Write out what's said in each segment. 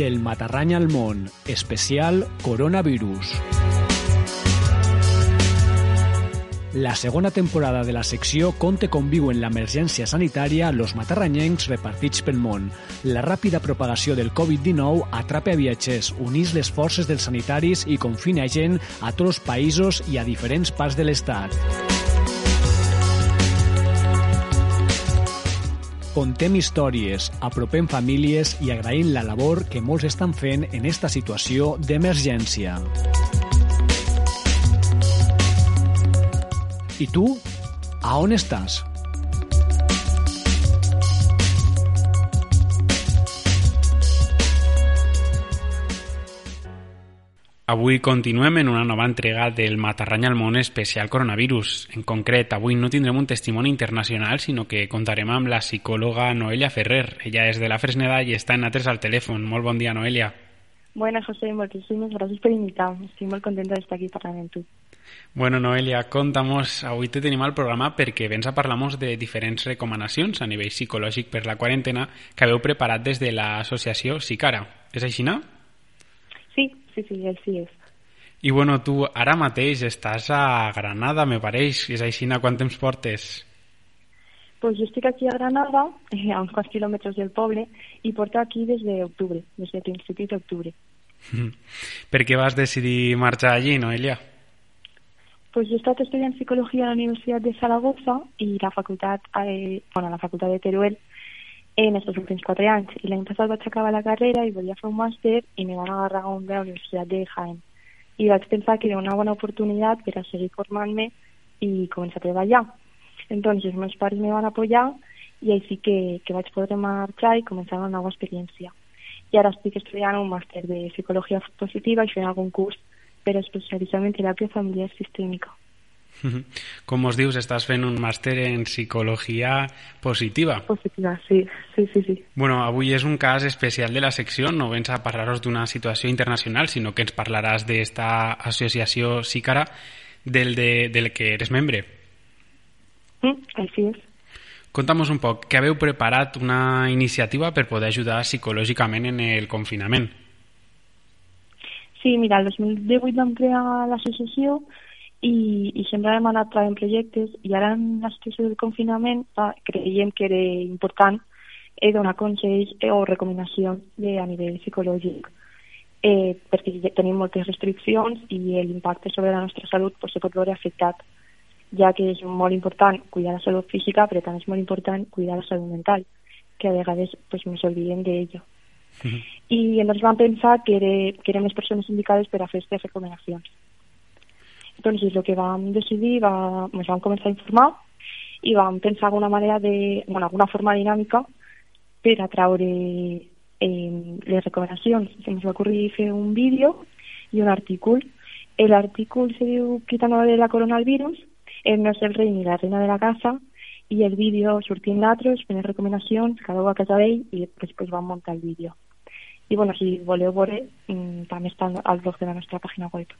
del Matarranya al món, especial coronavirus. La segona temporada de la secció conta com viuen l'emergència sanitària los matarranyencs repartits pel món. La ràpida propagació del Covid-19 atrapa viatgers, unís les forces dels sanitaris i confina gent a tots els països i a diferents parts de l'Estat. Contem històries, apropem famílies i agraïm la labor que molts estan fent en esta situació d'emergència. I tu, a on estàs? Avui continuem en una nova entrega del Matarranya al món especial coronavirus. En concret, avui no tindrem un testimoni internacional, sinó que contarem amb la psicòloga Noelia Ferrer. Ella és de la Fresneda i està en altres al telèfon. Molt bon dia, Noelia. Buenas, José. Muchísimas gracias por invitarme. Estoy muy contenta de estar aquí parlant amb tu. Bueno, Noelia, contamos, avui te tenim al programa perquè vens a parlar de diferents recomanacions a nivell psicològic per la quarantena que haveu preparat des de l'associació Sicara. És així, no? Sí, sí, sí, així és. I bueno, tu ara mateix estàs a Granada, me pareix. És així, quant temps portes? Pues yo estoy aquí a Granada, eh, a unos kilómetros del poble, y porto aquí desde octubre, desde principios de octubre. ¿Per què vas decidir marxar allí, Noelia? Pues yo he estat estudiant psicología en la Universitat de Zaragoza i la facultat, eh, bueno, la facultat de Teruel en estos últims quatre anys. I l'any passat vaig acabar la carrera i volia fer un màster i me van agarrar un de la Universitat de Jaén. I vaig pensar que era una bona oportunitat per a seguir formant-me i començar a treballar. Entonces meus pares me van apoyar i així que, que vaig poder marxar i començar una nova experiència. I ara estic estudiant un màster de psicologia positiva i fent algun curs per especialitzar en teràpia familiar sistèmica. Com us dius, estàs fent un màster en psicologia positiva. Positiva, sí, sí, sí, sí. Bueno, avui és un cas especial de la secció, no vens a parlar-nos d'una situació internacional, sinó que ens parlaràs d'esta associació Sícara del, de, del que eres membre. Mm, així és. Conta'm un poc, que haveu preparat una iniciativa per poder ajudar psicològicament en el confinament. Sí, mira, el 2018 vam crear l'associació i, i sempre hem anat traient projectes i ara en la situació del confinament va, creiem que era important eh, donar consells eh, o recomanacions de, a nivell psicològic eh, perquè ja tenim moltes restriccions i l'impacte sobre la nostra salut pues, se pot veure afectat ja que és molt important cuidar la salut física però també és molt important cuidar la salut mental que a vegades pues, ens oblidem d'ella. Uh -huh. I llavors vam pensar que, era, que eren les persones indicades per a fer aquestes recomanacions. Doncs el que vam decidir, va, ens vam començar a informar i vam pensar alguna manera de, bueno, alguna forma dinàmica per atraure eh, les recomanacions. Ens va ocorrir fer un vídeo i un artícul. L'artícul se diu Quitando de la coronavirus, ell no és el rei ni la reina de la casa, i el vídeo sortint d'altres, fent recomanacions, cada un a casa d'ell, i després vam muntar el vídeo. I bueno, si voleu veure, mm, també està al blog de la nostra pàgina web.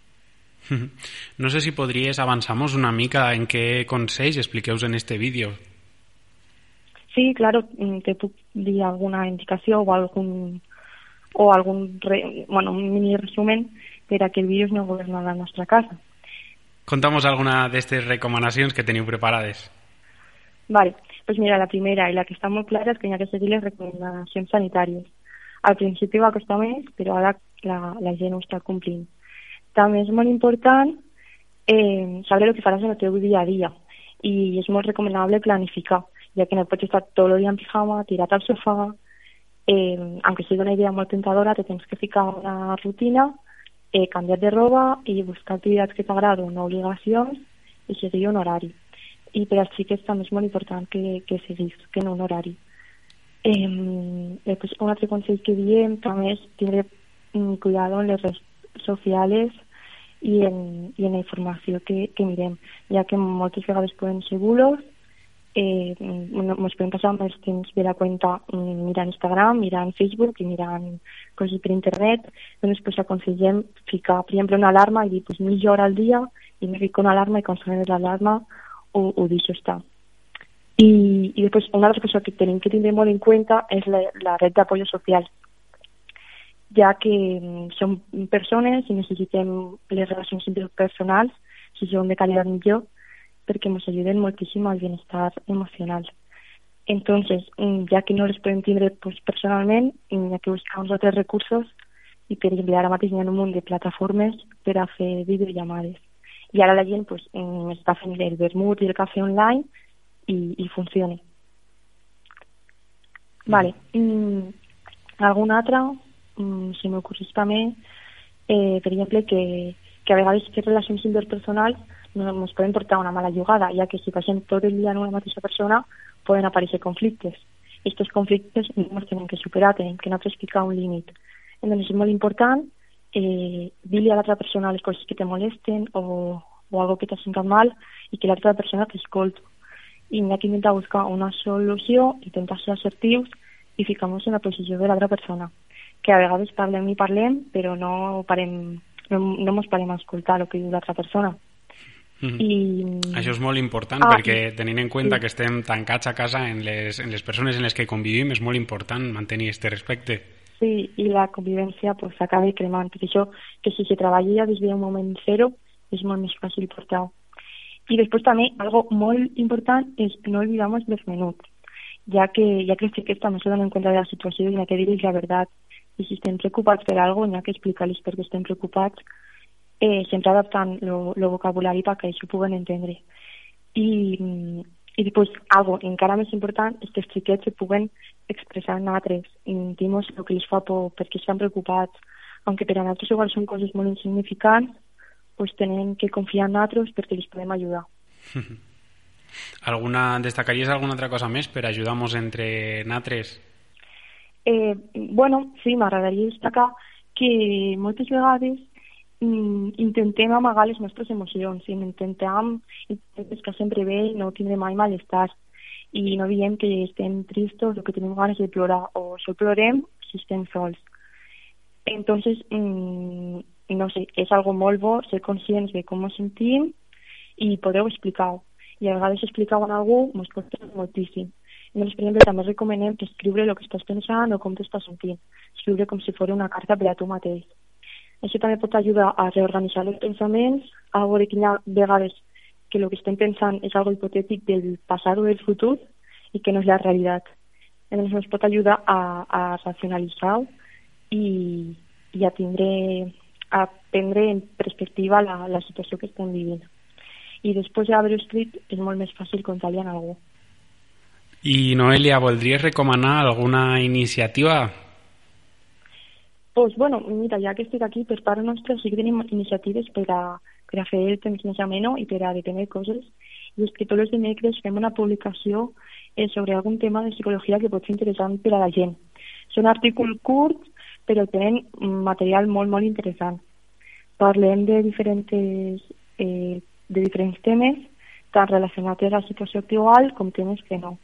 No sé si podries avançar-nos una mica en què consells expliqueus en este vídeo. Sí, claro, te puc dir alguna indicació o algun o algun re, bueno, un mini resumen per a que el virus no governa la nostra casa. Contamos alguna d'aquestes recomanacions que teniu preparades. Vale, pues mira, la primera i la que està molt clara és que hi ha que seguir les recomanacions sanitàries. Al principi va costar més, però ara la, la gent ho està complint. També és molt important eh, saber el que faràs en el teu dia a dia i és molt recomanable planificar, ja que no pots estar tot el dia en pijama, tirat al sofà, eh, aunque sigui una idea molt tentadora, te tens que ficar una rutina, eh, canviar de roba i buscar activitats que t'agraden, no obligacions, i seguir un horari. I per als xiquets també és molt important que, que seguís, que un horari. Eh, després, un altre consell que diem també és tindre mm, cuidado en les redes socials i en, i en la informació que, que mirem, ja que moltes vegades poden ser bulos, eh, podem passar més temps per la cuenta mirant Instagram, mirant Facebook i mirant coses per internet, doncs pues, aconsellem ficar, per exemple, una alarma i dir pues, mitja hora al dia i me fico una alarma i quan sona l'alarma ho, ho deixo estar. I, i després una altra cosa que tenim que tindre molt en compte és la, la red d'apoyo social. Ja que mm, som persones i necessitem les relacions interpersonals, si són de qualitat millor, perquè ens ajuden moltíssim al benestar emocional. Entonces, mm, ya que no les podem tindre pues, personalment, hi ha que buscar uns altres recursos i, per exemple, ara mateix hi ha un munt de plataformes per a fer videollamades. I ara la gent pues, mm, està fent el vermut i el cafè online i, i funciona. Vale. Mm, algun altre, mm, si m'ocorreix també, eh, per exemple, que, que a vegades fer relacions interpersonals no ens poden portar una mala jugada, ja que si passem tot el dia en una mateixa persona poden aparèixer conflictes. Estos conflictes no ens tenen que superar, tenim que nosaltres ficar un límit. Entonces és molt important eh, dir-li a l'altra persona les coses que te molesten o, o algo que t'ha sentat mal i que l'altra persona t'escolti. I hem d'intentar buscar una solució, intentar ser assertius i ficar-nos en la posició de l'altra persona. Que a vegades parlem i parlem, però no parem, no, no mos parem a escoltar el que diu l'altra persona. Mm -hmm. I... Això és molt important ah, perquè tenint en compte sí. que estem tancats a casa en les, en les persones en les que convivim és molt important mantenir aquest respecte. Sí, i la convivència pues, acaba cremant. Per això que si se treballa des d'un moment zero és molt més fàcil portar. I després també, algo molt important és no oblidamos los menuts, ja que, ja que els xiquets també se donen compte de la situació i ha que dir-los la veritat. I si estem preocupats per alguna cosa, hi ha que explicar-los per què estem preocupats eh, sempre adaptant el vocabulari perquè això ho puguen entendre. I, i després, algo encara més important és que els xiquets se puguen expressar en altres, dir-nos el que els fa por, perquè estan preocupats, aunque per a nosaltres igual són coses molt insignificants, pues tenen que confiar en altres perquè els podem ajudar. Alguna, destacaries alguna altra cosa més per ajudar-nos entre natres? Eh, bueno, sí, m'agradaria destacar que moltes vegades mm, intentem amagar les nostres emocions i intentem, intentem estar sempre bé i no tindre mai malestar i no diem que estem tristos o que tenim ganes de plorar o sol plorem si estem sols. Entonces, mm, no sé, és algo molt bo ser conscients de com ens sentim i podeu explicar-ho. I a vegades explicar-ho a algú ens pot moltíssim. Llavors, per exemple, també recomanem escriure el que estàs pensant o com t'estàs sentint. Escriure com si fos una carta per a tu mateix. Això també pot ajudar a reorganitzar els pensaments, a veure ha vegades que el que estem pensant és algo hipotètic del passat o del futur i que no és la realitat. Llavors ens pot ajudar a, a racionalitzar i, i a tindre a prendre en perspectiva la, la situació que estem vivint. I després d'haver-ho escrit és molt més fàcil contar-li a algú. I Noelia, voldries recomanar alguna iniciativa pues, bueno, mira, ja que estic aquí, per part nostra sí que tenim iniciatives per a, per a fer el ameno i detenir coses. I és que tots els dimecres fem una publicació eh, sobre algun tema de psicologia que pot ser interessant per a la gent. Són articles curts, però tenen material molt, molt interessant. Parlem de diferents, eh, de diferents temes, tant relacionats amb la situació actual com temes que no,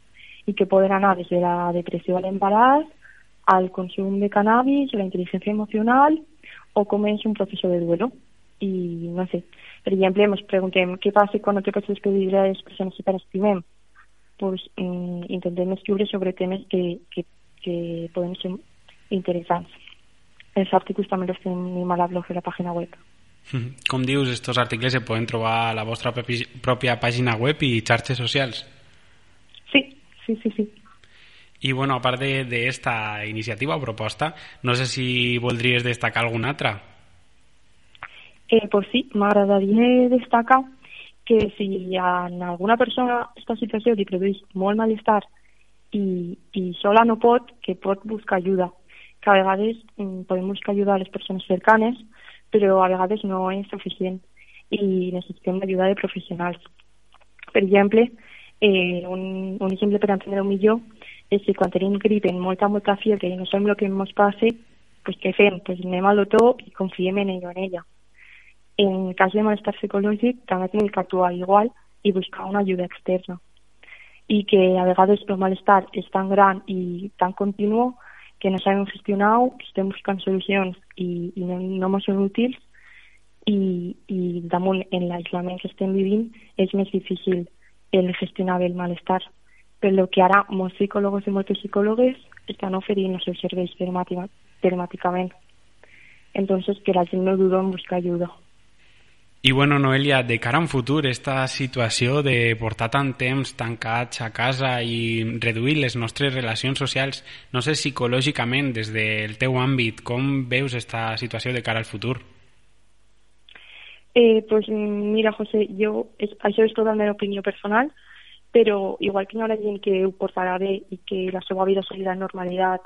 i que poden anar des de la depressió a l'embaràs al consum de cannabis, la inteligencia emocional o com és un procés de duelo. I, no sé, per exemple, ens preguntem què passa quan no te pots despedir de les persones que t'estimem? Pues, mm, intentem escriure sobre temes que, que, que poden ser interessants. Els articles també els tenim a la blog de la pàgina web. Com dius, estos articles se poden trobar a la vostra pròpia pàgina web i xarxes socials? Sí, sí, sí. I, bueno, a part d'esta iniciativa o proposta, no sé si voldries destacar alguna altra. Eh, pues sí, m'agradaria destacar que si en alguna persona aquesta situació li produeix molt malestar i, i sola no pot, que pot buscar ajuda. Que a vegades mm, podem buscar ajuda a les persones cercanes, però a vegades no és suficient i necessitem ajuda de professionals. Per exemple, eh, un, un exemple per entendre-ho millor és que quan tenim grip en molta, molta fiebre i no sabem el que ens passa, pues, què fem? Pues anem al doctor i confiem en ell o en ella. En cas de malestar psicològic també tenim que actuar igual i buscar una ajuda externa. I que a vegades el malestar és tan gran i tan continu que no sabem gestionar-ho, estem buscant solucions i, i no, no ens són útils i, i damunt en l'aïllament que estem vivint és més difícil el gestionar el malestar per lo que ara molts psicòlegs i moltes psicòlogues estan oferint els seus serveis telemàticament. entonces que la gent no duda en buscar ajuda. I bueno, Noelia, de cara a un futur, esta situació de portar tant temps tancats a casa i reduir les nostres relacions socials, no sé psicològicament, des del teu àmbit, com veus esta situació de cara al futur? Eh, pues mira, José, jo, és, això és totalment opinió personal, però igual que hi haurà gent que ho portarà bé i que la seva vida seguirà en normalitat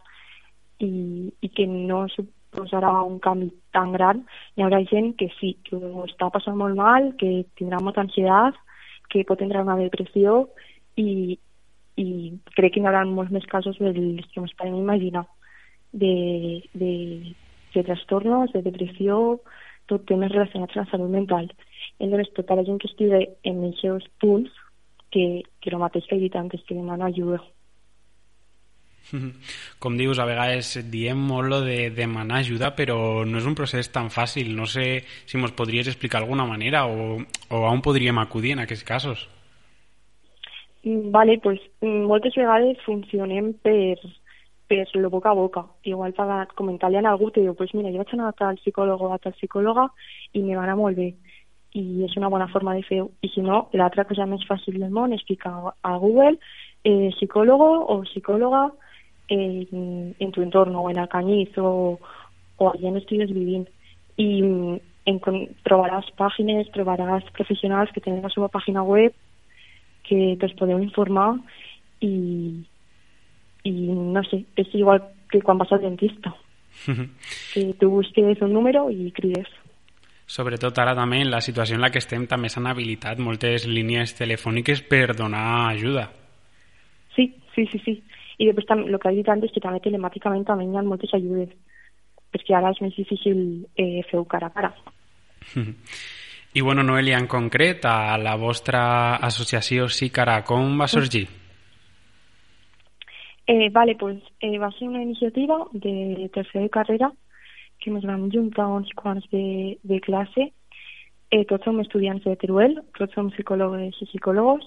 i, i que no suposarà un canvi tan gran, hi haurà gent que sí, que ho està passant molt mal, que tindrà molta ansietat, que pot entrar una depressió i, i crec que hi haurà molts més casos dels que ens podem imaginar de, de, de trastornos, de depressió, tot temes relacionats amb la salut mental. Llavors, tota la gent que estigui en aquests punts, que, que el mateix que he dit antes, que demana ajuda. Com dius, a vegades diem molt lo de demanar ajuda, però no és un procés tan fàcil. No sé si ens podries explicar alguna manera o, o on podríem acudir en aquests casos. Mm, vale, pues mm, moltes vegades funcionem per, per lo boca a boca. Igual per comentar-li a algú, te diu, pues mira, jo vaig anar a tal psicòleg o a tal psicòloga i me va anar molt bé i és una bona forma de fer-ho. I si no, l'altra cosa més fàcil del món és ficar a Google eh, psicòlogo o psicòloga en, en tu entorno o en Alcañiz o, o allà on estigues vivint. I en, trobaràs pàgines, trobaràs professionals que tenen la seva pàgina web que te'ls podeu informar i, i no sé, és igual que quan vas al dentista. que tu busques un número i crides. Sobretot ara també en la situació en la que estem també s'han habilitat moltes línies telefòniques per donar ajuda. Sí, sí, sí, sí. I després també, el que he dit antes, que també telemàticament també hi ha moltes ajudes, perquè ara és més difícil eh, fer-ho cara a cara. I bueno, Noelia, en concret, a la vostra associació Sicara, com va sorgir? Eh, vale, pues eh, va ser una iniciativa de tercera carrera que ens vam juntar uns quants de, de classe. Eh, tots som estudiants de Teruel, tots som psicòlogs i psicòlogos.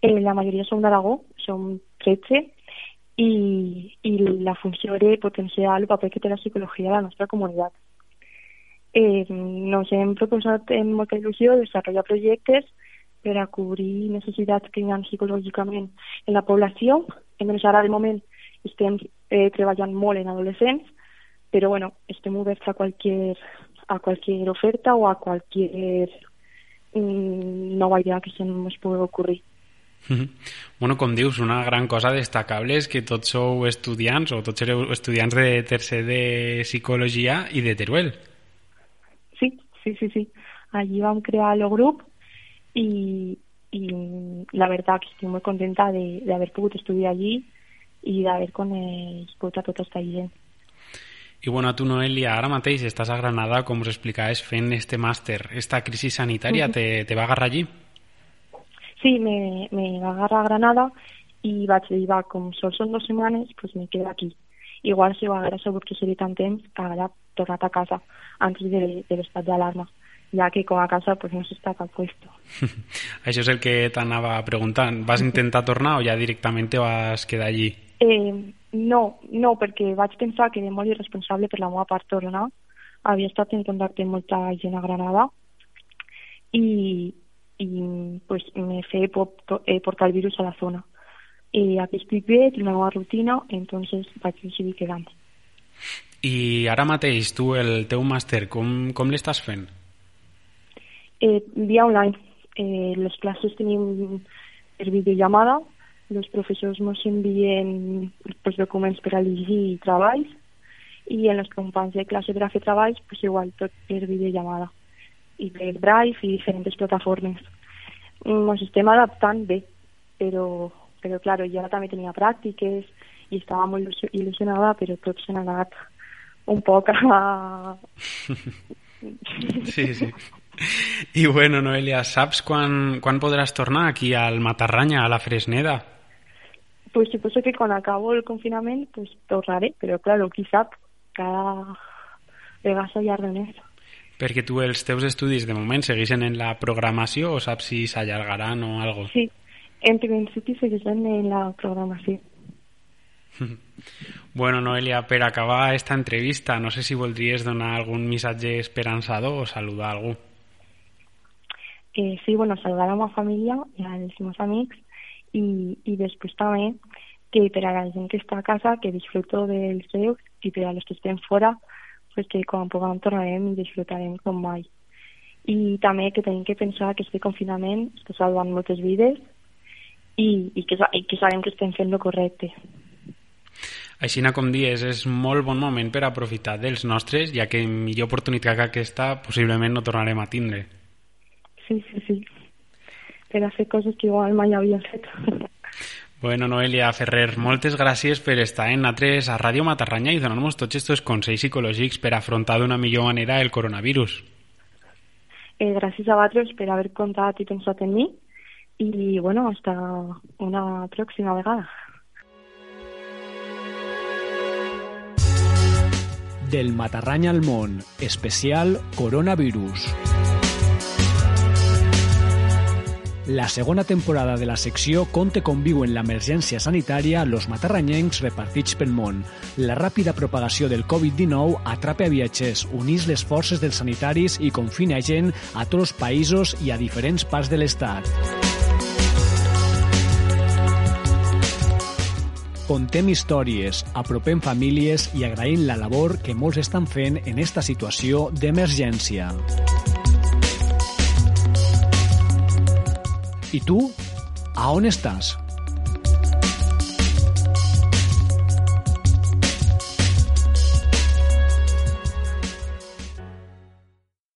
Eh, la majoria som d'Aragó, som 13, i, i la funció era potenciar el paper que té la psicologia a la nostra comunitat. Eh, nos hem proposat en molta il·lusió desenvolupar projectes per a cobrir necessitats que hi ha psicològicament en la població. Almenys ara, de moment, estem eh, treballant molt en adolescents pero bueno, estem oberts a cualquier, a cualquier oferta o a cualquier mm, nova idea que se ens pugui ocurrir. Bueno, com dius, una gran cosa destacable és que tots sou estudiants o tots sereu estudiants de tercer de psicologia i de Teruel. Sí, sí, sí, sí. Allí vam crear el grup i, i la veritat que estic molt contenta d'haver pogut estudiar allí i d'haver conegut a tota aquesta gent. I bueno, tu, Noelia, ara mateix estàs a Granada, com us explicaves, fent este màster. Esta crisi sanitària te, te va agarrar allí? Sí, me, me va agarrar a Granada i vaig dir, va, com sol són dues setmanes, pues me quedo aquí. Igual si ho haguera sabut que seria tant temps, haguera tornat a casa antes de, de l'estat d'alarma ja que com a casa pues, no s'està cap puesto. Això és el que t'anava preguntant. Vas intentar tornar o ja directament vas quedar allí? Eh, no, no, perquè vaig pensar que era molt irresponsable per la meva part tornar. Havia estat en contacte amb molta gent a Granada i, i pues, me fe eh, portar el virus a la zona. I aquí estic bé, tinc una nova rutina, entonces vaig decidir quedar-me. I ara mateix, tu, el teu màster, com, com l'estàs fent? Eh, via online. Eh, les classes tenim per videollamada, els professors ens envien pues, documents per a llegir i treballs i en els companys de classe per a fer treballs pues, igual tot per videollamada i per Drive i diferents plataformes. Ens estem adaptant bé, però, però clar, jo ara també tenia pràctiques i estava molt il·lusionada, però tot s'ha anat un poc a... sí, sí. I bueno, Noelia, saps quan, quan podràs tornar aquí al Matarranya, a la Fresneda? pues supuso que cuando acabó el confinamiento, pues tornaré, però claro, qui sap, cada vegada s'allarguen més. Perquè tu els teus estudis de moment segueixen en la programació o saps si s'allargaran o algo? Sí, en principi segueixen en la programació. Bueno, Noelia, per acabar esta entrevista, no sé si voldries donar algun missatge esperançador o saludar algú. Eh, sí, bueno, saludar a ma família i als meus amics i, i després també que per a la gent que està a casa que disfruto dels seus i per a los que estem fora pues que quan puguem tornarem i disfrutarem com mai. I també que tenim que pensar que este confinament està salvant moltes vides i, i, que, i que sabem que estem fent el correcte. Així com dies, és molt bon moment per aprofitar dels nostres, ja que millor oportunitat que aquesta possiblement no tornarem a tindre. Sí, sí, sí. Per a fer coses que igual mai havia fet. Bueno, Noelia Ferrer, moltes gràcies per estar en Natres a Ràdio Matarranya i donar-nos tots aquests consells psicològics per afrontar d'una millor manera el coronavirus. Eh, gràcies a vosaltres per haver contat i pensat en mi i, bueno, hasta una pròxima vegada. Del Matarranya al món, especial coronavirus. La segona temporada de la secció Conte com viuen l'emergència sanitària los matarranyencs repartits pel món. La ràpida propagació del Covid-19 atrapa a viatgers, unís les forces dels sanitaris i confina gent a tots els països i a diferents parts de l'Estat. Contem històries, apropem famílies i agraïm la labor que molts estan fent en esta situació d'emergència. I tu, a on estàs?